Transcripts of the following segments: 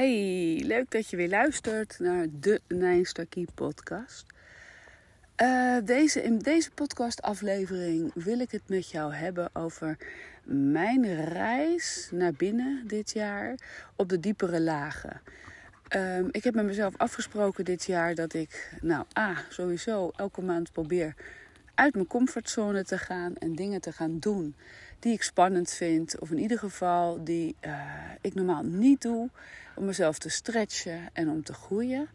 Hey, leuk dat je weer luistert naar de Nijnstarkie podcast. Uh, deze, in deze podcastaflevering wil ik het met jou hebben over mijn reis naar binnen dit jaar op de diepere lagen. Um, ik heb met mezelf afgesproken dit jaar dat ik, nou, A, sowieso elke maand probeer uit mijn comfortzone te gaan en dingen te gaan doen die ik spannend vind. Of in ieder geval die uh, ik normaal niet doe. Om mezelf te stretchen en om te groeien.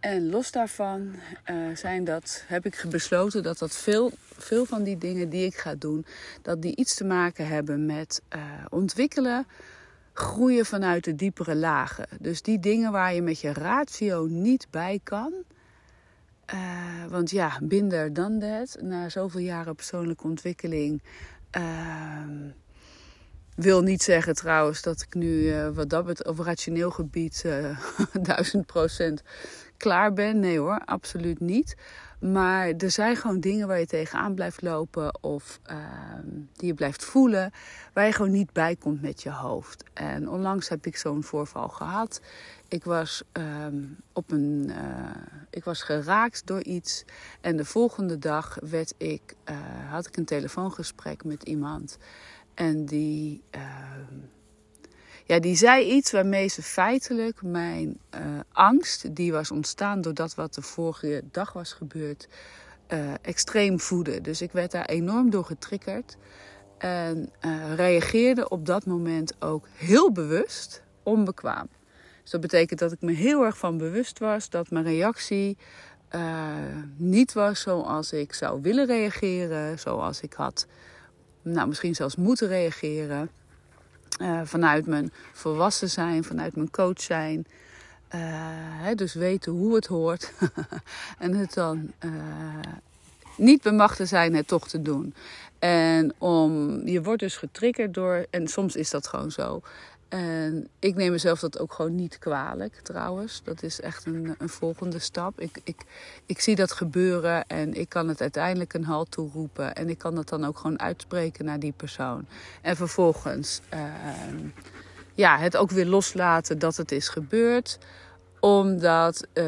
En los daarvan uh, zijn dat, heb ik besloten dat dat veel, veel van die dingen die ik ga doen, dat die iets te maken hebben met uh, ontwikkelen, groeien vanuit de diepere lagen. Dus die dingen waar je met je ratio niet bij kan. Uh, want ja, binder dan dat. Na zoveel jaren persoonlijke ontwikkeling uh, wil niet zeggen trouwens dat ik nu uh, wat dat betreft op rationeel gebied uh, duizend procent klaar ben. Nee hoor, absoluut niet. Maar er zijn gewoon dingen waar je tegenaan blijft lopen of uh, die je blijft voelen, waar je gewoon niet bij komt met je hoofd. En onlangs heb ik zo'n voorval gehad. Ik was, um, op een, uh, ik was geraakt door iets en de volgende dag werd ik, uh, had ik een telefoongesprek met iemand. En die, uh, ja, die zei iets waarmee ze feitelijk mijn uh, angst, die was ontstaan doordat wat de vorige dag was gebeurd, uh, extreem voedde. Dus ik werd daar enorm door getriggerd. En uh, reageerde op dat moment ook heel bewust onbekwaam. Dus dat betekent dat ik me heel erg van bewust was dat mijn reactie niet was zoals ik zou willen reageren, zoals ik had nou, misschien zelfs moeten reageren. Uh, vanuit mijn volwassen zijn, vanuit mijn coach zijn. Uh, dus weten hoe het hoort. en het dan uh, niet bemachtigd zijn het toch te doen. En om, je wordt dus getriggerd door, en soms is dat gewoon zo. En ik neem mezelf dat ook gewoon niet kwalijk trouwens. Dat is echt een, een volgende stap. Ik, ik, ik zie dat gebeuren en ik kan het uiteindelijk een halt toeroepen. En ik kan dat dan ook gewoon uitspreken naar die persoon. En vervolgens uh, ja, het ook weer loslaten dat het is gebeurd. Omdat uh,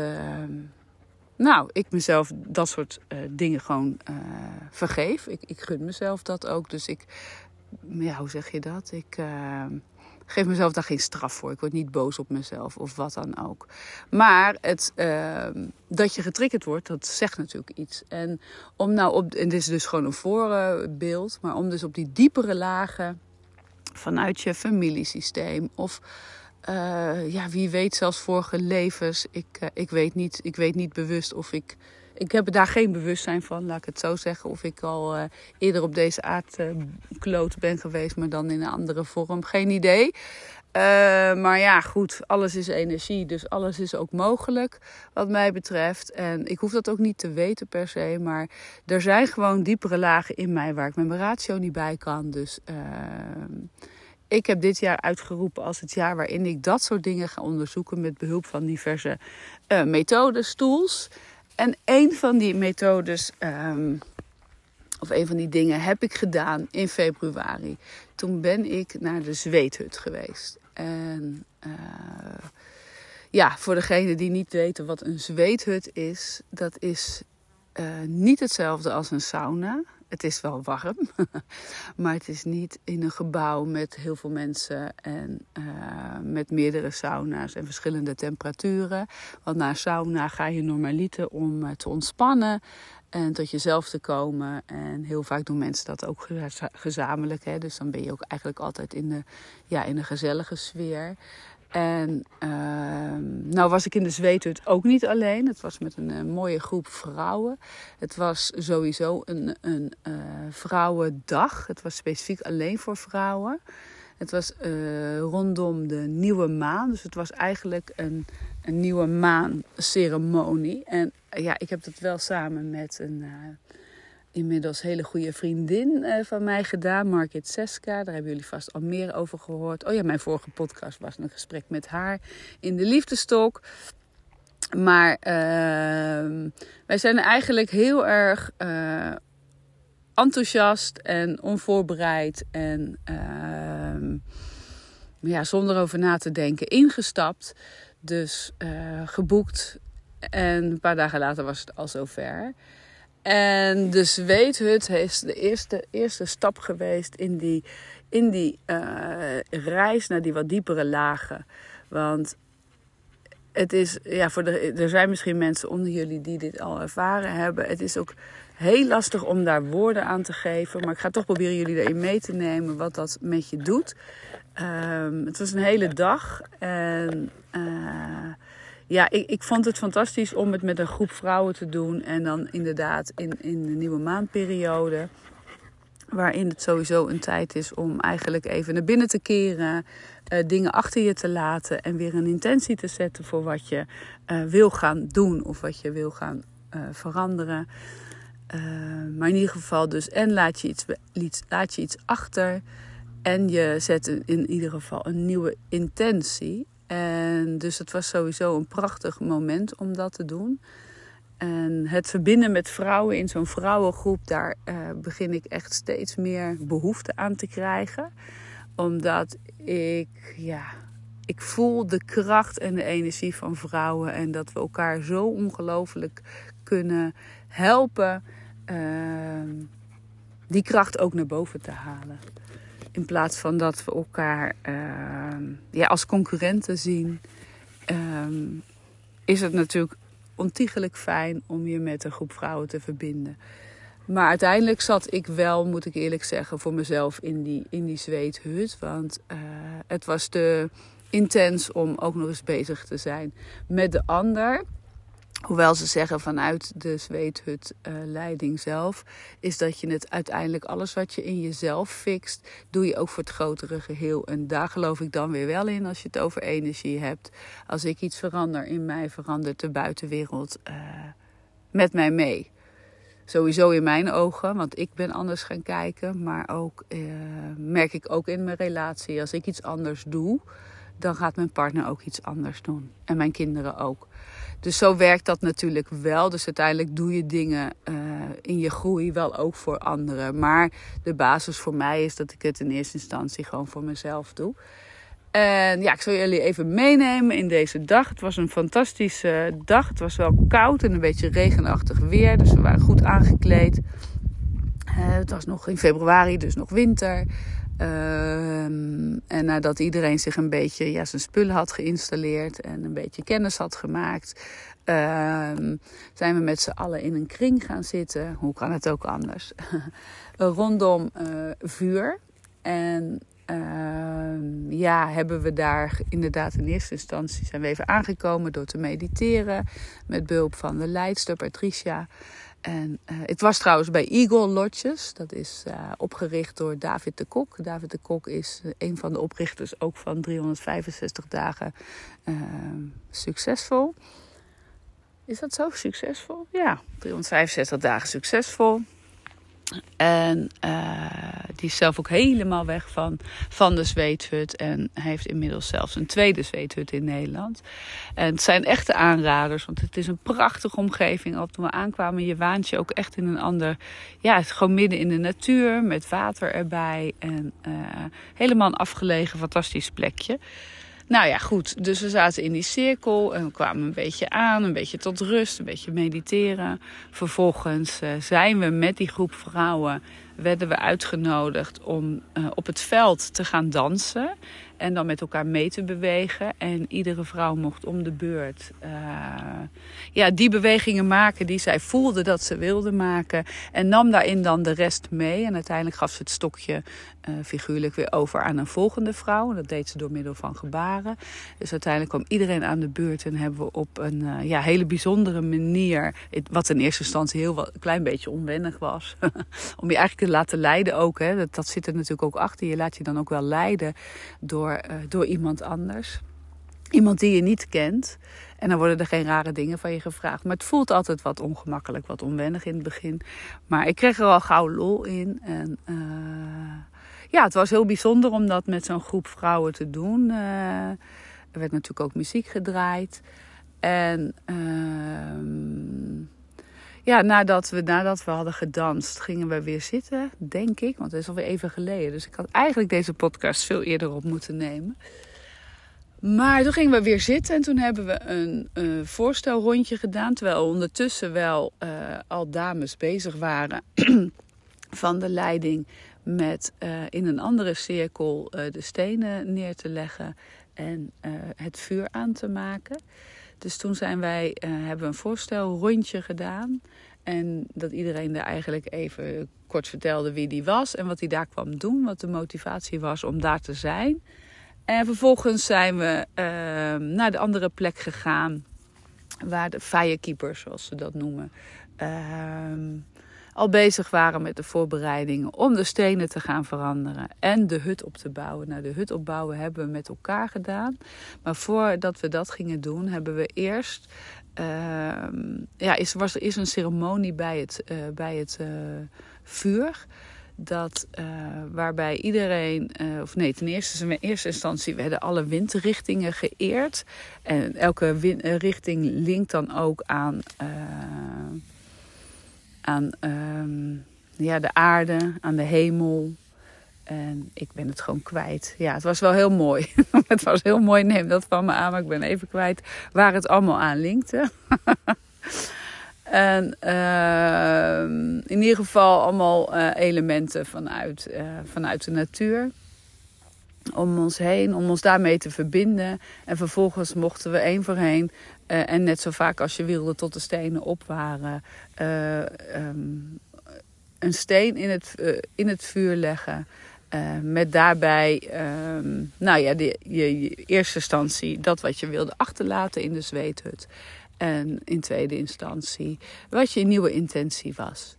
nou, ik mezelf dat soort uh, dingen gewoon uh, vergeef. Ik, ik gun mezelf dat ook. Dus ik, ja, hoe zeg je dat? Ik geef mezelf daar geen straf voor. Ik word niet boos op mezelf of wat dan ook. Maar het, uh, dat je getriggerd wordt, dat zegt natuurlijk iets. En om nou op, en dit is dus gewoon een voorbeeld, maar om dus op die diepere lagen vanuit je familiesysteem of uh, ja, wie weet zelfs vorige levens. Ik, uh, ik, weet niet, ik weet niet bewust of ik ik heb daar geen bewustzijn van, laat ik het zo zeggen. Of ik al uh, eerder op deze aardkloot uh, ben geweest, maar dan in een andere vorm. Geen idee. Uh, maar ja, goed, alles is energie, dus alles is ook mogelijk wat mij betreft. En ik hoef dat ook niet te weten per se, maar er zijn gewoon diepere lagen in mij waar ik met mijn ratio niet bij kan. Dus ehm, ik heb dit jaar uitgeroepen als het jaar waarin ik dat soort dingen ga onderzoeken met behulp van diverse methodes, tools. En een van die methodes, um, of een van die dingen, heb ik gedaan in februari. Toen ben ik naar de zweethut geweest. En uh, ja, voor degenen die niet weten wat een zweethut is, dat is uh, niet hetzelfde als een sauna. Het is wel warm, maar het is niet in een gebouw met heel veel mensen en uh, met meerdere sauna's en verschillende temperaturen. Want na sauna ga je normaliter om uh, te ontspannen en tot jezelf te komen. En heel vaak doen mensen dat ook gezamenlijk. Hè? Dus dan ben je ook eigenlijk altijd in de, ja, in een gezellige sfeer. En uh, nou was ik in de zweethut ook niet alleen. Het was met een, een mooie groep vrouwen. Het was sowieso een, een uh, vrouwendag. Het was specifiek alleen voor vrouwen. Het was uh, rondom de nieuwe maan. Dus het was eigenlijk een, een nieuwe maanceremonie. En ja, ik heb dat wel samen met een inmiddels hele goede vriendin uh, van mij gedaan, Margit Seska. Daar hebben jullie vast al meer over gehoord. Oh ja, mijn vorige podcast was een gesprek met haar in de liefdestok. Maar uh, wij zijn eigenlijk heel erg uh, enthousiast en onvoorbereid en ehm, ja, zonder over na te denken ingestapt. Dus uh, geboekt. En een paar dagen later was het al zover. En de zweethut is de eerste, eerste stap geweest in die, in die uh, reis naar die wat diepere lagen. Want het is, ja, voor er zijn misschien mensen onder jullie die dit al ervaren hebben. Het is ook heel lastig om daar woorden aan te geven. Maar ik ga toch proberen jullie erin mee te nemen wat dat met je doet. Um, het was een hele dag. En uh, ja, ik, ik vond het fantastisch om het met een groep vrouwen te doen. En dan inderdaad in, in de nieuwe maandperiode. Waarin het sowieso een tijd is om eigenlijk even naar binnen te keren. Uh, dingen achter je te laten. En weer een intentie te zetten voor wat je uh, wil gaan doen. Of wat je wil gaan uh, veranderen. maar in ieder geval dus. En laat je iets, laat je iets achter. En je zet in ieder geval een nieuwe intentie. En dus het was sowieso een prachtig moment om dat te doen. En het verbinden met vrouwen in zo'n vrouwengroep, daar uh, begin ik echt steeds meer behoefte aan te krijgen. Omdat ik, ja, ik voel de kracht en de energie van vrouwen. En dat we elkaar zo ongelooflijk kunnen helpen uh, die kracht ook naar boven te halen. In plaats van dat we elkaar uh, ja, als concurrenten zien, um, is het natuurlijk ontiegelijk fijn om je met een groep vrouwen te verbinden. Maar uiteindelijk zat ik wel, moet ik eerlijk zeggen, voor mezelf in die, in die zweethut. Want uh, het was te intens om ook nog eens bezig te zijn met de ander. Hoewel ze zeggen vanuit de zweethut-leiding zelf, is dat je het uiteindelijk alles wat je in jezelf fixt, doe je ook voor het grotere geheel. En daar geloof ik dan weer wel in als je het over energie hebt. Als ik iets verander in mij, verandert de buitenwereld uh, met mij mee. Sowieso in mijn ogen, want ik ben anders gaan kijken. Maar ook uh, merk ik ook in mijn relatie, als ik iets anders doe, dan gaat mijn partner ook iets anders doen. En mijn kinderen ook. Dus zo werkt dat natuurlijk wel. Dus uiteindelijk doe je dingen uh, in je groei wel ook voor anderen. Maar de basis voor mij is dat ik het in eerste instantie gewoon voor mezelf doe. En ja, ik zal jullie even meenemen in deze dag. Het was een fantastische dag. Het was wel koud en een beetje regenachtig weer. Dus we waren goed aangekleed. Uh, het was nog in februari, dus nog winter. Um, en nadat iedereen zich een beetje ja, zijn spullen had geïnstalleerd en een beetje kennis had gemaakt, um, zijn we met z'n allen in een kring gaan zitten. Hoe kan het ook anders? Rondom uh, vuur. En uh, ja, hebben we daar inderdaad in eerste instantie zijn we even aangekomen door te mediteren met behulp van de leidster Patricia. En het was trouwens bij Eagle Lodges. Dat is uh, opgericht door David de Kok. David de Kok is uh, een van de oprichters ook van 365 dagen succesvol. Is dat zo? Succesvol? Ja, 365 dagen succesvol. En uh, die is zelf ook helemaal weg van, van de zweethut. En heeft inmiddels zelfs een tweede zweethut in Nederland. En het zijn echte aanraders, want het is een prachtige omgeving. Al toen we aankwamen, je waant je ook echt in een ander... Ja, het gewoon midden in de natuur, met water erbij. En uh, helemaal een afgelegen, fantastisch plekje. Nou ja, goed. Dus we zaten in die cirkel en we kwamen een beetje aan, een beetje tot rust, een beetje mediteren. Vervolgens uh, zijn we met die groep vrouwen, werden we uitgenodigd om uh, op het veld te gaan dansen. En dan met elkaar mee te bewegen. En iedere vrouw mocht om de beurt uh, ja, die bewegingen maken die zij voelde dat ze wilde maken. En nam daarin dan de rest mee. En uiteindelijk gaf ze het stokje uh, figuurlijk weer over aan een volgende vrouw. Dat deed ze door middel van gebaren. Dus uiteindelijk kwam iedereen aan de beurt en hebben we op een ja, hele bijzondere manier, wat in eerste instantie heel wat, een klein beetje onwennig was, om je eigenlijk laten leiden ook. Hè. Dat, dat zit er natuurlijk ook achter. Je laat je dan ook wel leiden door, uh, door iemand anders. Iemand die je niet kent. En dan worden er geen rare dingen van je gevraagd. Maar het voelt altijd wat ongemakkelijk, wat onwennig in het begin. Maar ik kreeg er al gauw lol in. En uh, ja, het was heel bijzonder om dat met zo'n groep vrouwen te doen. Uh, er werd natuurlijk ook muziek gedraaid. En uh, ja, nadat we, nadat we hadden gedanst, gingen we weer zitten, denk ik. Want het is alweer even geleden. Dus ik had eigenlijk deze podcast veel eerder op moeten nemen. Maar toen gingen we weer zitten en toen hebben we een uh, voorstelrondje gedaan. Terwijl ondertussen wel uh, al dames bezig waren van de leiding met uh, in een andere cirkel de stenen neer te leggen en het vuur aan te maken. Dus toen zijn wij, hebben we een voorstelrondje gedaan. En dat iedereen er eigenlijk even kort vertelde wie die was en wat hij daar kwam doen. Wat de motivatie was om daar te zijn. En vervolgens zijn we uh, naar de andere plek gegaan. Waar de firekeepers, zoals ze dat noemen, uh, al bezig waren met de voorbereidingen om de stenen te gaan veranderen en de hut op te bouwen. Nou, de hut opbouwen hebben we met elkaar gedaan. Maar voordat we dat gingen doen, hebben we eerst. Uh, ja, is, was er is een ceremonie bij het, uh, bij het uh, vuur dat uh, waarbij iedereen, of nee, ten eerste, in eerste instantie werden alle windrichtingen geëerd. En elke wind, uh, richting linkt dan ook aan, aan um, ja, de aarde, aan de hemel. En ik ben het gewoon kwijt. Ja, het was wel heel mooi. het was heel mooi, neem dat van me aan, maar ik ben even kwijt waar het allemaal aan linkte. En uh, in ieder geval allemaal uh, elementen vanuit, uh, vanuit de natuur. Om ons heen, om ons daarmee te verbinden. En vervolgens mochten we één voor één, eh, en net zo vaak als je wilde, tot de stenen op waren, um, een steen in het, in het vuur leggen. met daarbij, um, nou ja, de, je, je eerste instantie dat wat je wilde achterlaten in de zweethut. En in tweede instantie wat je nieuwe intentie was.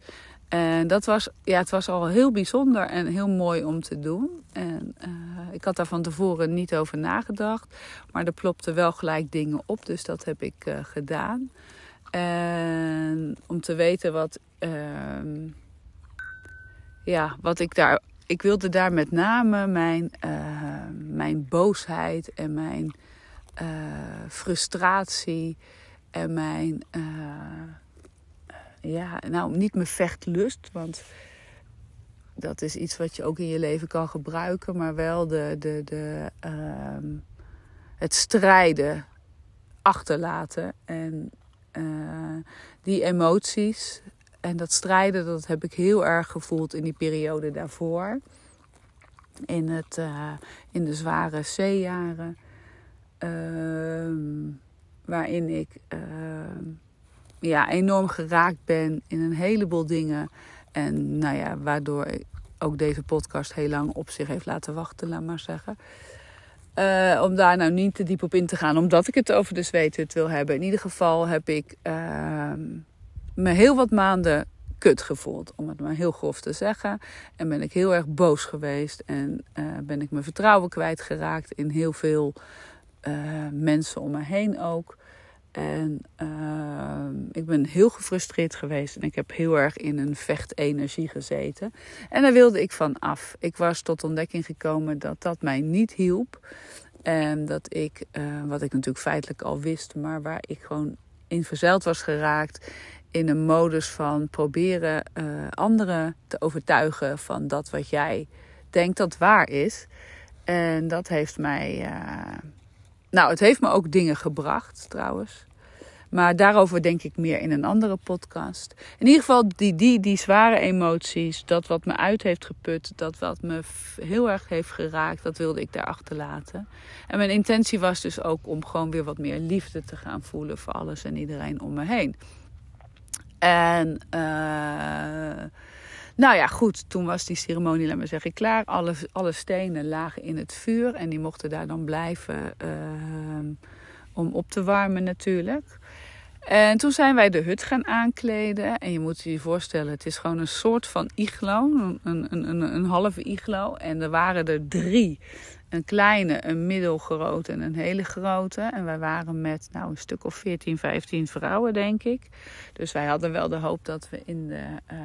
En dat was, ja, het was al heel bijzonder en heel mooi om te doen. En uh, ik had daar van tevoren niet over nagedacht. Maar er plopten wel gelijk dingen op, dus dat heb ik uh, gedaan. En om te weten wat, uh, ja, wat ik daar. Ik wilde daar met name mijn, mijn boosheid en mijn frustratie en mijn, ja, nou niet mijn vechtlust, want dat is iets wat je ook in je leven kan gebruiken, maar wel de, de, de, uh, het strijden achterlaten. En uh, die emoties en dat strijden, dat heb ik heel erg gevoeld in die periode daarvoor. In, het, in de zware C-jaren. Ehm, waarin ik uh, ja, enorm geraakt ben in een heleboel dingen. En nou ja, waardoor ook deze podcast heel lang op zich heeft laten wachten, laat maar zeggen. Uh, om daar nou niet te diep op in te gaan, omdat ik het over de zweethut wil hebben. In ieder geval heb ik uh, me heel wat maanden kut gevoeld, om het maar heel grof te zeggen. En ben ik heel erg boos geweest en uh, ben ik mijn vertrouwen kwijtgeraakt in heel veel uh, mensen om me heen ook. En uh, ik ben heel gefrustreerd geweest en ik heb heel erg in een vechtenergie gezeten. En daar wilde ik van af. Ik was tot ontdekking gekomen dat dat mij niet hielp. En dat ik, uh, wat ik natuurlijk feitelijk al wist, maar waar ik gewoon in verzeild was geraakt. In een modus van proberen uh, anderen te overtuigen van dat wat jij denkt dat waar is. En dat heeft mij nou, het heeft me ook dingen gebracht trouwens. Maar daarover denk ik meer in een andere podcast. In ieder geval die, die, die zware emoties, dat wat me uit heeft geput, dat wat me heel erg heeft geraakt, dat wilde ik daar achterlaten. En mijn intentie was dus ook om gewoon weer wat meer liefde te gaan voelen voor alles en iedereen om me heen. En uh, nou ja, goed, toen was die ceremonie, laat maar zeggen, klaar. Alle, alle stenen lagen in het vuur en die mochten daar dan blijven uh, om op te warmen natuurlijk. En toen zijn wij de hut gaan aankleden. En je moet je voorstellen, het is gewoon een soort van iglo. Een, een, een, een halve iglo. En er waren er drie. Een kleine, een middelgrote en een hele grote. En wij waren met nou, een stuk of 14, 15 vrouwen, denk ik. Dus wij hadden wel de hoop dat we in de... Uh,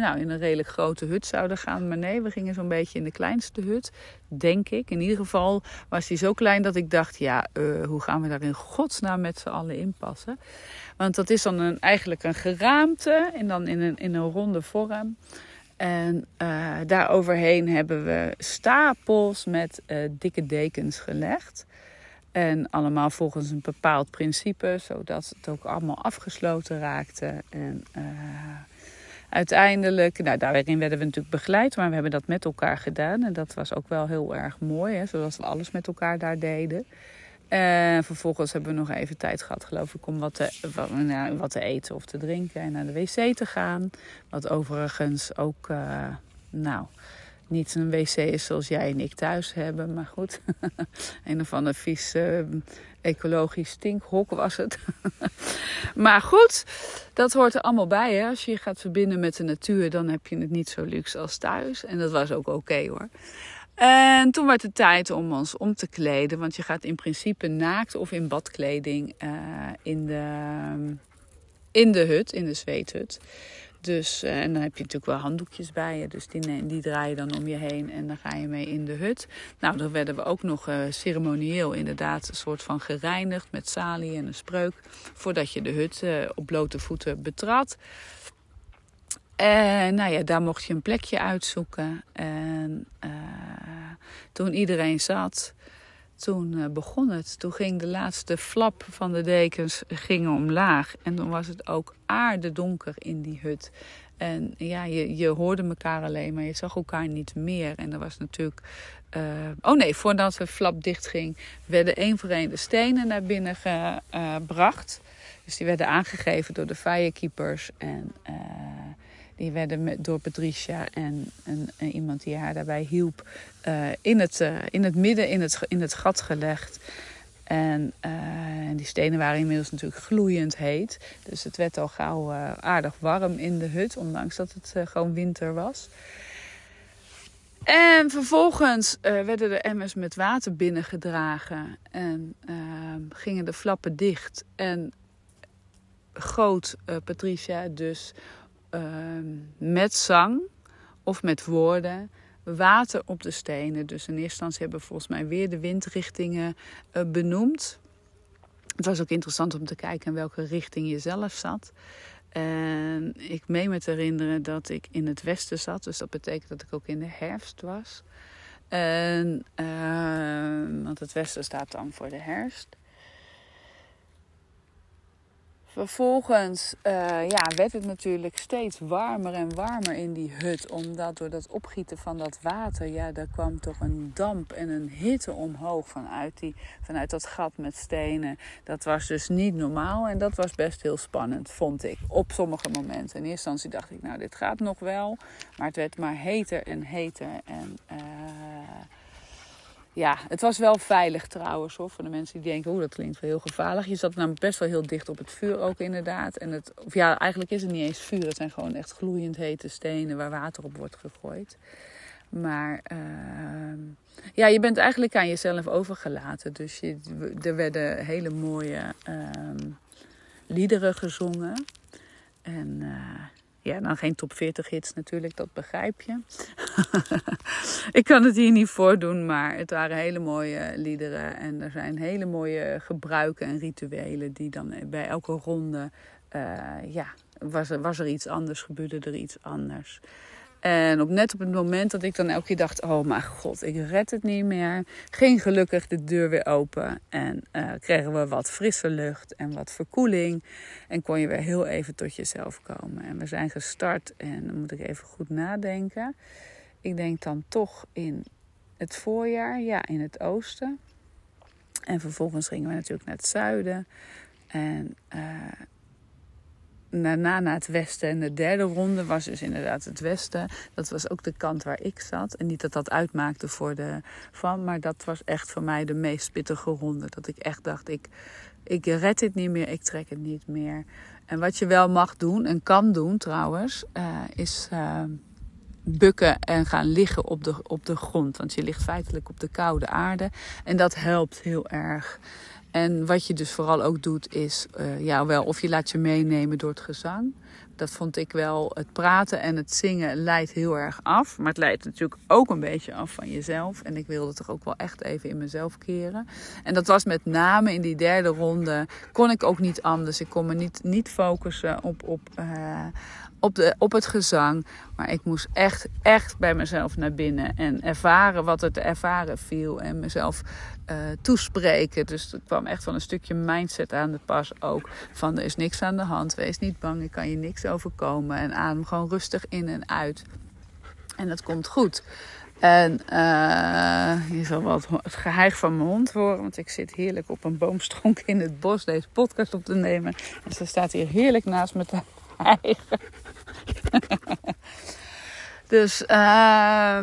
nou, in een redelijk grote hut zouden gaan. Maar nee, we gingen zo'n beetje in de kleinste hut, denk ik. In ieder geval was die zo klein dat ik dacht, ja, uh, hoe gaan we daar in godsnaam met z'n allen inpassen? Want dat is dan een, eigenlijk een geraamte en dan in een, in een ronde vorm. En uh, daar overheen hebben we stapels met uh, dikke dekens gelegd. En allemaal volgens een bepaald principe, zodat het ook allemaal afgesloten raakte. En uiteindelijk, nou daarin werden we natuurlijk begeleid, maar we hebben dat met elkaar gedaan. En dat was ook wel heel erg mooi, hè, zoals we alles met elkaar daar deden. En vervolgens hebben we nog even tijd gehad, geloof ik, om wat te, wat, nou, wat te eten of te drinken en naar de wc te gaan. Wat overigens ook, uh, nou, niet een wc is zoals jij en ik thuis hebben. Maar goed, een of ander vies uh, ecologisch stinkhok was het. maar goed, dat hoort er allemaal bij. Hè? Als je je gaat verbinden met de natuur, dan heb je het niet zo luxe als thuis. En dat was ook oké hoor. En toen werd het tijd om ons om te kleden. Want je gaat in principe naakt of in badkleding uh, in, de, in de hut, in de zweethut. Dus, uh, en dan heb je natuurlijk wel handdoekjes bij je. Dus die, die draai je dan om je heen en dan ga je mee in de hut. Nou, dan werden we ook nog uh, ceremonieel inderdaad een soort van gereinigd met salie en een spreuk. Voordat je de hut op blote voeten betrad. En nou ja, daar mocht je een plekje uitzoeken. En toen iedereen zat, toen uh, begon het. Toen ging de laatste flap van de dekens gingen omlaag. En toen was het ook aardedonker in die hut. En ja, je, je hoorde elkaar alleen, maar je zag elkaar niet meer. En er was natuurlijk. Uh, oh nee, voordat de flap dichtging, werden één voor één de stenen naar binnen gebracht. Dus die werden aangegeven door de firekeepers. En die werden door Patricia en, en, en, iemand die haar daarbij hielp uh, in, het, uh, in het midden in het, in het gat gelegd. En uh, die stenen waren inmiddels natuurlijk gloeiend heet. Dus het werd al gauw aardig warm in de hut, ondanks dat het gewoon winter was. En vervolgens werden de emmers met water binnengedragen en gingen de flappen dicht. En goot Patricia dus uh, met zang of met woorden water op de stenen. Dus in eerste instantie hebben we volgens mij weer de windrichtingen uh, benoemd. Het was ook interessant om te kijken in welke richting je zelf zat. En ik meen me te herinneren dat ik in het westen zat. Dus dat betekent dat ik ook in de herfst was. En, uh, want het westen staat dan voor de herfst. Vervolgens uh, ja, werd het natuurlijk steeds warmer en warmer in die hut. Omdat door dat opgieten van dat water, ja, daar kwam toch een damp en een hitte omhoog vanuit, die, vanuit dat gat met stenen. Dat was dus niet normaal en dat was best heel spannend, vond ik, op sommige momenten. In eerste instantie dacht ik, nou, dit gaat nog wel. Maar het werd maar heter en heter. En uh, ja, het was wel veilig trouwens hoor. Voor de mensen die denken, oh dat klinkt wel heel gevaarlijk. Je zat namelijk best wel heel dicht op het vuur ook inderdaad. En het, of ja, eigenlijk is het niet eens vuur. Het zijn gewoon echt gloeiend hete stenen waar water op wordt gegooid. Maar uh, ja, je bent eigenlijk aan jezelf overgelaten. Dus je, er werden hele mooie uh, liederen gezongen. En uh, ja, dan geen top 40 hits natuurlijk, dat begrijp je. ik kan het hier niet voordoen, maar het waren hele mooie liederen. En er zijn hele mooie gebruiken en rituelen die dan bij elke ronde, uh, ja, was er, was er iets anders, gebeurde er iets anders. En op, net op het moment dat ik dan elke keer dacht: Oh mijn god, ik red het niet meer. Ging gelukkig de deur weer open. En uh, kregen we wat frisse lucht en wat verkoeling. En kon je weer heel even tot jezelf komen. En we zijn gestart. En dan moet ik even goed nadenken. Ik denk dan toch in het voorjaar, ja, in het oosten. En vervolgens gingen we natuurlijk naar het zuiden. En. Uh, daarna naar het westen. En de derde ronde was dus inderdaad het westen. Dat was ook de kant waar ik zat. En niet dat dat uitmaakte voor de van, maar dat was echt voor mij de meest pittige ronde. Dat ik echt dacht, ik, ik red dit niet meer, ik trek het niet meer. En wat je wel mag doen en kan doen trouwens, uh, is uh, bukken en gaan liggen op de, op de grond. Want je ligt feitelijk op de koude aarde. En dat helpt heel erg. En wat je dus vooral ook doet is, uh, ja wel, of je laat je meenemen door het gezang. Dat vond ik wel. Het praten en het zingen leidt heel erg af. Maar het leidt natuurlijk ook een beetje af van jezelf. En ik wilde toch ook wel echt even in mezelf keren. En dat was met name in die derde ronde. Kon ik ook niet anders. Ik kon me niet, niet focussen op, op, uh, op, de, op het gezang. Maar ik moest echt, echt bij mezelf naar binnen. En ervaren wat er te ervaren viel. En mezelf uh, toespreken. Dus het kwam echt van een stukje mindset aan de pas ook. Van er is niks aan de hand. Wees niet bang. Er kan je niks overkomen. En adem gewoon rustig in en uit. En dat komt goed. En uh, je zal wel het geheig van mijn hond horen. Want ik zit heerlijk op een boomstronk in het bos deze podcast op te nemen. En ze staat hier heerlijk naast me te hijgen. dus, uh,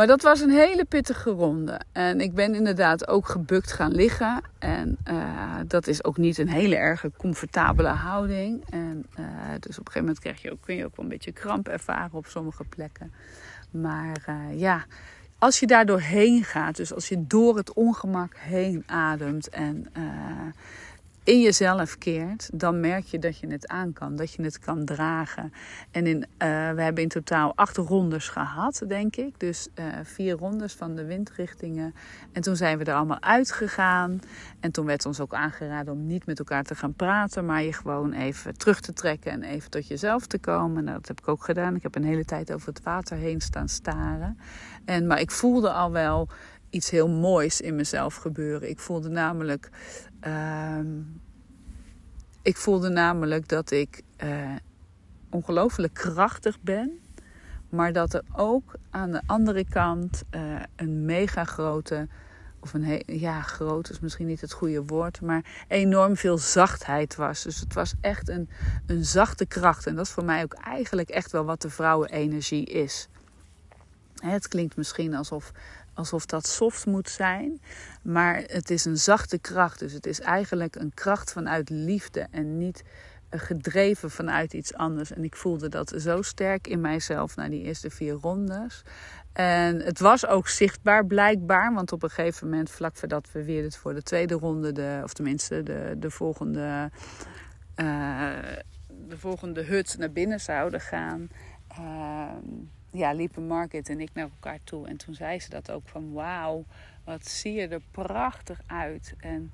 maar dat was een hele pittige ronde. En ik ben inderdaad ook gebukt gaan liggen. En uh, dat is ook niet een hele erge comfortabele houding. En uh, dus op een gegeven moment krijg je ook, kun je ook wel een beetje kramp ervaren op sommige plekken. Maar uh, ja, als je daar doorheen gaat, dus als je door het ongemak heen ademt en in jezelf keert, dan merk je dat je het aan kan, dat je het kan dragen. En in, uh, we hebben in totaal acht rondes gehad, denk ik. Dus uh, vier rondes van de windrichtingen. En toen zijn we er allemaal uitgegaan. En toen werd ons ook aangeraden om niet met elkaar te gaan praten, maar je gewoon even terug te trekken en even tot jezelf te komen. Nou, dat heb ik ook gedaan. Ik heb een hele tijd over het water heen staan staren. En, maar ik voelde al wel iets heel moois in mezelf gebeuren. Ik voelde namelijk Uh, ik voelde namelijk dat ik uh, ongelooflijk krachtig ben. Maar dat er ook aan de andere kant uh, een mega grote, of een ja, groot is misschien niet het goede woord, maar enorm veel zachtheid was. Dus het was echt een, een zachte kracht. En dat is voor mij ook eigenlijk echt wel wat de vrouwenenergie is. Het klinkt misschien alsof alsof dat soft moet zijn. Maar het is een zachte kracht. Dus het is eigenlijk een kracht vanuit liefde en niet eh, gedreven vanuit iets anders. En ik voelde dat zo sterk in mijzelf na die eerste vier rondes. En het was ook zichtbaar blijkbaar. Want op een gegeven moment, vlak voordat we weer voor de tweede ronde, de, of tenminste de, de volgende. Uh, de volgende hut naar binnen zouden gaan. Uh, ja, liepen Market en ik naar elkaar toe. En toen zei ze dat ook van wauw, wat zie je er prachtig uit. En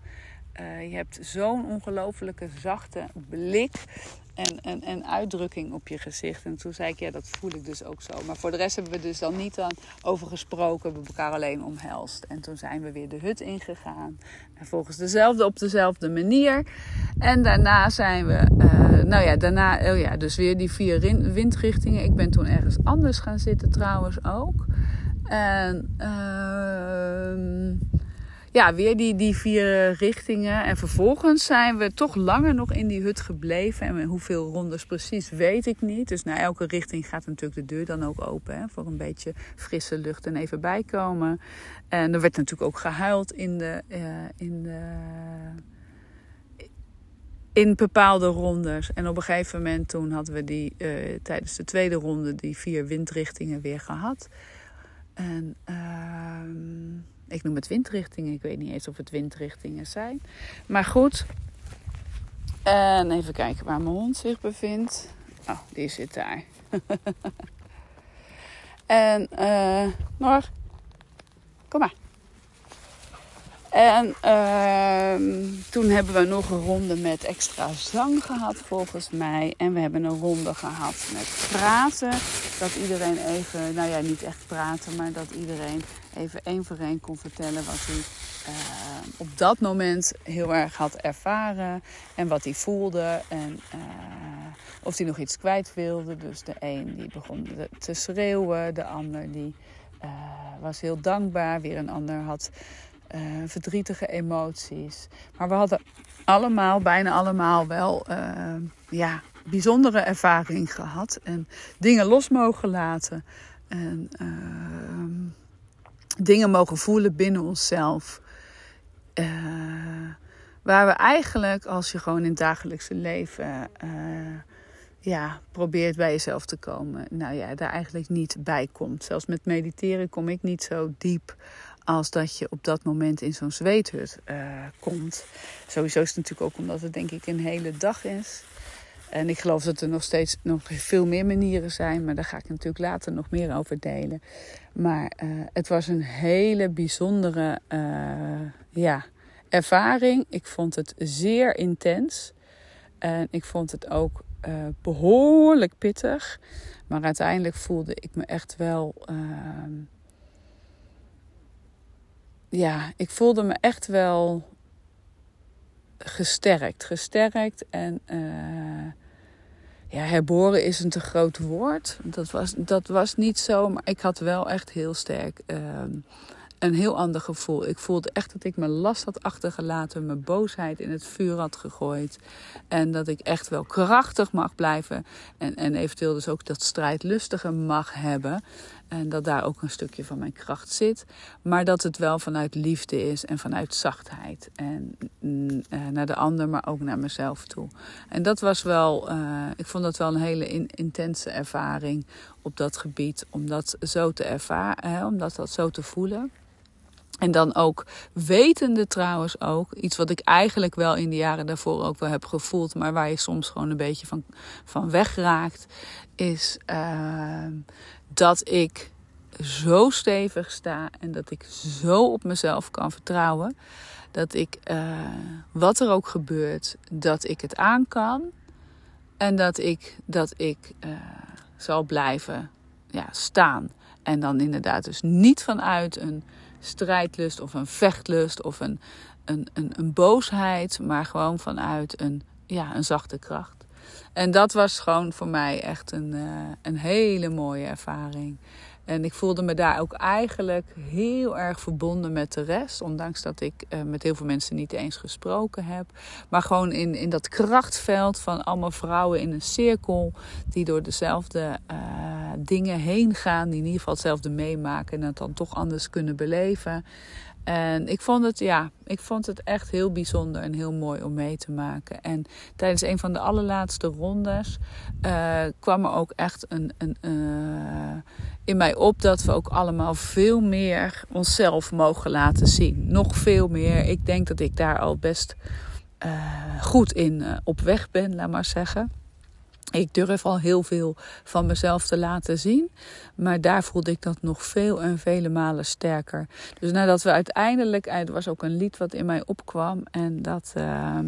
uh, je hebt zo'n ongelofelijke zachte blik en, en, en uitdrukking op je gezicht. En toen zei ik, ja, dat voel ik dus ook zo. Maar voor de rest hebben we dus dan niet dan over gesproken. We elkaar alleen omhelst. En toen zijn we weer de hut ingegaan. En volgens dezelfde, op dezelfde manier. En daarna zijn we, uh, nou ja, daarna, oh ja, dus weer die vier windrichtingen. Ik ben toen ergens anders gaan zitten trouwens ook. En... Uh, ja, weer die, die vier richtingen. En vervolgens zijn we toch langer nog in die hut gebleven. En hoeveel rondes precies weet ik niet. Dus naar elke richting gaat natuurlijk de deur dan ook open. Hè, voor een beetje frisse lucht en even bijkomen. En er werd natuurlijk ook gehuild in de. Uh, in de in bepaalde rondes. En op een gegeven moment toen hadden we die uh, tijdens de tweede ronde die vier windrichtingen weer gehad. En uh, ik noem het windrichtingen. Ik weet niet eens of het windrichtingen zijn. Maar goed. En even kijken waar mijn hond zich bevindt. Oh, die zit daar. en uh, Nor, kom maar. En uh, toen hebben we nog een ronde met extra zang gehad volgens mij. En we hebben een ronde gehad met praten. Dat iedereen even, nou ja, niet echt praten, maar dat iedereen even één voor één kon vertellen wat hij uh, op dat moment heel erg had ervaren. En wat hij voelde. En uh, of hij nog iets kwijt wilde. Dus de een die begon te schreeuwen. De ander die uh, was heel dankbaar. Weer een ander had verdrietige emoties. Maar we hadden allemaal, bijna allemaal wel ja, bijzondere ervaring gehad. En dingen los mogen laten. En uh, dingen mogen voelen binnen onszelf. waar we eigenlijk, als je gewoon in het dagelijkse leven ja, probeert bij jezelf te komen. Nou ja, daar eigenlijk niet bij komt. Zelfs met mediteren kom ik niet zo diep als dat je op dat moment in zo'n zweethut uh, komt. Sowieso is het natuurlijk ook omdat het denk ik een hele dag is. En ik geloof dat er nog steeds nog veel meer manieren zijn, maar daar ga ik natuurlijk later nog meer over delen. Maar uh, het was een hele bijzondere uh, ja, ervaring. Ik vond het zeer intens. En ik vond het ook uh, behoorlijk pittig. Maar uiteindelijk voelde ik me echt wel. Ehm, ja, ik voelde me echt wel gesterkt. Gesterkt en uh, ja, herboren is een te groot woord. Dat was, dat was niet zo, maar ik had wel echt heel sterk uh, een heel ander gevoel. Ik voelde echt dat ik mijn last had achtergelaten, mijn boosheid in het vuur had gegooid. En dat ik echt wel krachtig mag blijven. En, en eventueel dus ook dat strijdlustige mag hebben. En dat daar ook een stukje van mijn kracht zit. Maar dat het wel vanuit liefde is en vanuit zachtheid. En mm, eh, naar de ander, maar ook naar mezelf toe. En dat was wel, uh, ik vond dat wel een hele in, intense ervaring op dat gebied. Om dat zo te ervaren, hè, om dat, zo te voelen. En dan ook wetende trouwens ook, iets wat ik eigenlijk wel in de jaren daarvoor ook wel heb gevoeld, maar waar je soms gewoon een beetje van, van wegraakt, is uh, dat ik zo stevig sta en dat ik zo op mezelf kan vertrouwen. Dat ik, uh, wat er ook gebeurt, dat ik het aan kan. En dat ik, dat ik uh, zal blijven ja, staan. En dan inderdaad dus niet vanuit een strijdlust of een vechtlust of een, een, een, een boosheid, maar gewoon vanuit een, ja, een zachte kracht. En dat was gewoon voor mij echt een, uh, een hele mooie ervaring. En ik voelde me daar ook eigenlijk heel erg verbonden met de rest. Ondanks dat ik uh, met heel veel mensen niet eens gesproken heb. Maar gewoon in, in dat krachtveld van allemaal vrouwen in een cirkel. Die door dezelfde uh, dingen heen gaan. Die in ieder geval hetzelfde meemaken. En het dan toch anders kunnen beleven. En ik vond het, ja, ik vond het echt heel bijzonder en heel mooi om mee te maken. En tijdens een van de allerlaatste rondes uh, kwam er ook echt een, een, uh, in mij op dat we ook allemaal veel meer onszelf mogen laten zien. Nog veel meer. Ik denk dat ik daar al best uh, goed in op weg ben, laat maar zeggen. Ik durf al heel veel van mezelf te laten zien. Maar daar voelde ik dat nog veel en vele malen sterker. Dus nadat we uiteindelijk. Er was ook een lied wat in mij opkwam. En dat. Uh,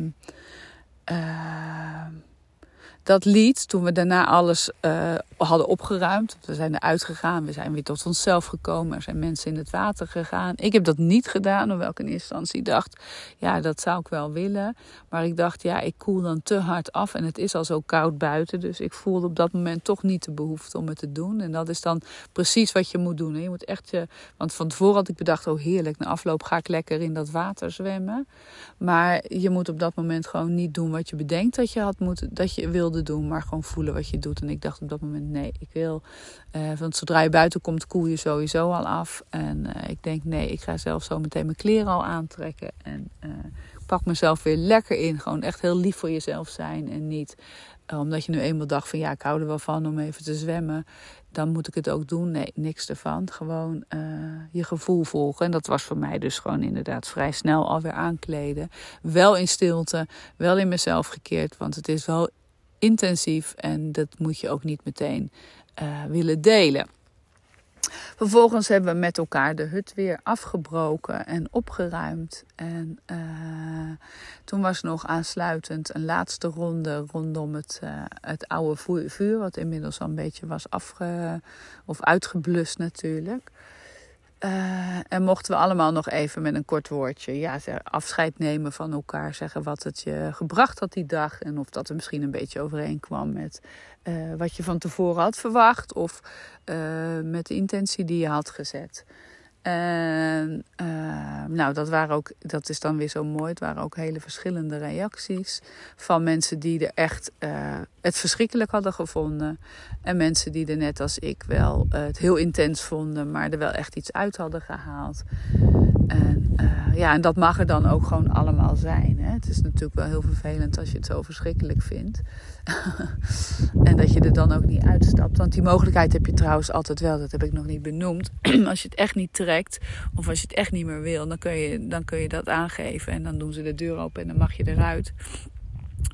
dat lied, toen we daarna alles uh, hadden opgeruimd, we zijn eruit gegaan, we zijn weer tot onszelf gekomen, er zijn mensen in het water gegaan. Ik heb dat niet gedaan, hoewel ik in eerste instantie dacht, ja, dat zou ik wel willen. Maar ik dacht, ja, ik koel dan te hard af en het is al zo koud buiten, dus ik voelde op dat moment toch niet de behoefte om het te doen. En dat is dan precies wat je moet doen. Hè. Je moet echt je, want van tevoren had ik bedacht, oh heerlijk, na afloop ga ik lekker in dat water zwemmen. Maar je moet op dat moment gewoon niet doen wat je bedenkt dat je had moeten, dat je wilde doen, maar gewoon voelen wat je doet. En ik dacht op dat moment, nee, ik wil. Uh, want zodra je buiten komt, koel je sowieso al af. En uh, ik denk, nee, ik ga zelf zo meteen mijn kleren al aantrekken. En uh, pak mezelf weer lekker in. Gewoon echt heel lief voor jezelf zijn. En niet omdat je nu eenmaal dacht van ja, ik hou er wel van om even te zwemmen. Dan moet ik het ook doen. Nee, niks ervan. Gewoon je gevoel volgen. En dat was voor mij dus gewoon inderdaad vrij snel alweer aankleden. Wel in stilte, wel in mezelf gekeerd. Want het is wel intensief en dat moet je ook niet meteen uh, willen delen. Vervolgens hebben we met elkaar de hut weer afgebroken en opgeruimd. En uh, toen was nog aansluitend een laatste ronde rondom het, uh, het oude vuur, wat inmiddels al een beetje was afge of uitgeblust natuurlijk. Uh, en mochten we allemaal nog even met een kort woordje ja, afscheid nemen van elkaar. Zeggen wat het je gebracht had die dag. En of dat er misschien een beetje overeenkwam met uh, wat je van tevoren had verwacht. Of uh, met de intentie die je had gezet. En uh, nou, dat, waren ook, dat is dan weer zo mooi. Het waren ook hele verschillende reacties. Van mensen die er echt uh, het verschrikkelijk hadden gevonden. En mensen die er net als ik wel uh, het heel intens vonden, maar er wel echt iets uit hadden gehaald. En, ja, en dat mag er dan ook gewoon allemaal zijn. Hè? Het is natuurlijk wel heel vervelend als je het zo verschrikkelijk vindt. en dat je er dan ook niet uitstapt. Want die mogelijkheid heb je trouwens altijd wel. Dat heb ik nog niet benoemd. als je het echt niet trekt. Of als je het echt niet meer wil. Dan kun je, dan kun je dat aangeven. En dan doen ze de deur open en dan mag je eruit.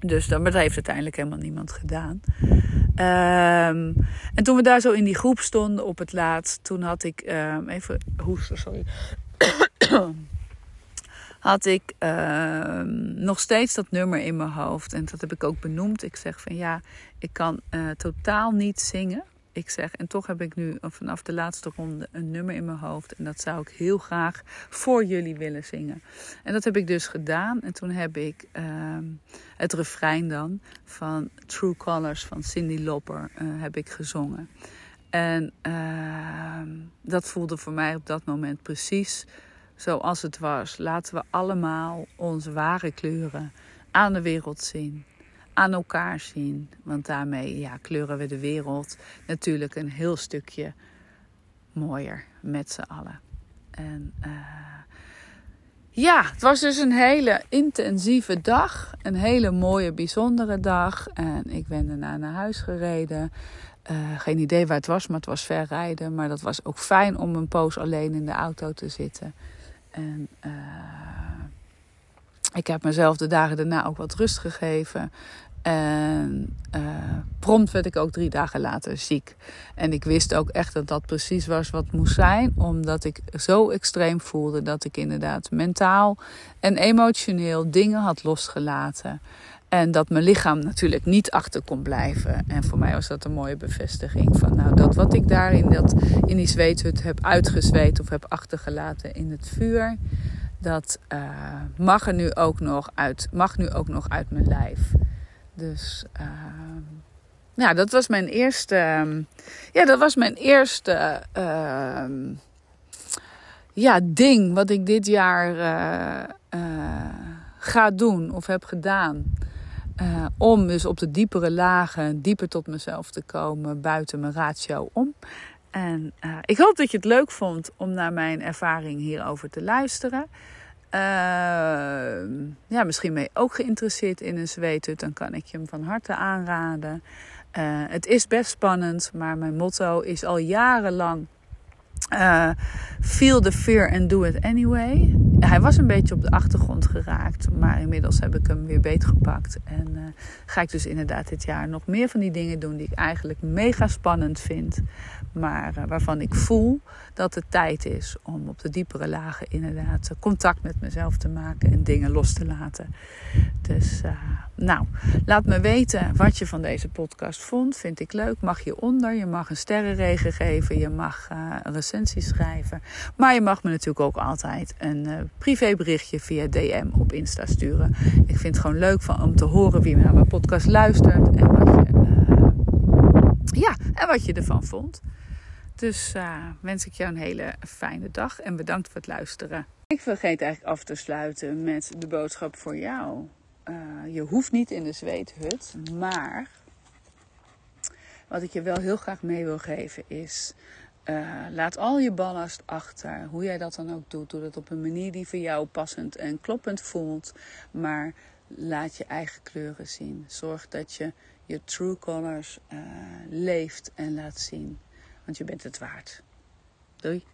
Dus dat, maar dat heeft uiteindelijk helemaal niemand gedaan. Ehm, en toen we daar zo in die groep stonden op het laatst, toen had ik um, even hoesten, sorry. had ik ehm, nog steeds dat nummer in mijn hoofd. En dat heb ik ook benoemd. Ik zeg van ja, ik kan uh, totaal niet zingen ik zeg, en toch heb ik nu vanaf de laatste ronde een nummer in mijn hoofd. En dat zou ik heel graag voor jullie willen zingen. En dat heb ik dus gedaan. En toen heb ik uh, het refrein dan van True Colors van Cindy Lauper uh, heb ik gezongen. En uh, dat voelde voor mij op dat moment precies zoals het was. Laten we allemaal onze ware kleuren aan de wereld zien aan elkaar zien. Want daarmee ja, kleuren we de wereld natuurlijk een heel stukje mooier met z'n allen. En uh, ja, het was dus een hele intensieve dag. Een hele mooie, bijzondere dag. En ik ben daarna naar huis gereden. Uh, geen idee waar het was, maar het was ver rijden. Maar dat was ook fijn om een poos alleen in de auto te zitten. En uh, ik heb mezelf de dagen daarna ook wat rust gegeven. En uh, prompt werd ik ook drie dagen later ziek. En ik wist ook echt dat dat precies was wat moest zijn, omdat ik zo extreem voelde dat ik inderdaad mentaal en emotioneel dingen had losgelaten. En dat mijn lichaam natuurlijk niet achter kon blijven. En voor mij was dat een mooie bevestiging van nou, dat wat ik daar in, dat, in die zweethut heb uitgezweet of heb achtergelaten in het vuur. Dat uh, mag er nu ook nog uit, mag nu ook nog uit mijn lijf. Dus uh, ja, dat was mijn eerste. Ehm, ja, dat was mijn eerste. Uh, ja, ding wat ik dit jaar uh, ga doen of heb gedaan. Om dus op de diepere lagen dieper tot mezelf te komen, buiten mijn ratio om. En ik hoop dat je het leuk vond om naar mijn ervaring hierover te luisteren. Uh, ja, misschien ben je ook geïnteresseerd in een zweethut. Dan kan ik je hem van harte aanraden. Het is best spannend, maar mijn motto is al jarenlang uh, feel the fear and do it anyway. Hij was een beetje op de achtergrond geraakt, maar inmiddels heb ik hem weer beetgepakt. En uh, ga ik dus inderdaad dit jaar nog meer van die dingen doen die ik eigenlijk mega spannend vind. Maar uh, waarvan ik voel dat het tijd is om op de diepere lagen inderdaad contact met mezelf te maken en dingen los te laten. Dus nou, laat me weten wat je van deze podcast vond. Vind ik leuk. Mag je onder, je mag een sterrenregen geven, je mag een recensie schrijven. Maar je mag me natuurlijk ook altijd een uh, privéberichtje via DM op Insta sturen. Ik vind het gewoon leuk van, om te horen wie naar mijn podcast luistert en wat je, uh, ja, en wat je ervan vond. Dus uh, wens ik jou een hele fijne dag en bedankt voor het luisteren. Ik vergeet eigenlijk af te sluiten met de boodschap voor jou. je hoeft niet in de zweethut, maar wat ik je wel heel graag mee wil geven is uh, laat al je ballast achter. Hoe jij dat dan ook doet. Doe dat op een manier die voor jou passend en kloppend voelt. Maar laat je eigen kleuren zien. Zorg dat je je true colors leeft en laat zien. Want je bent het waard. Doei.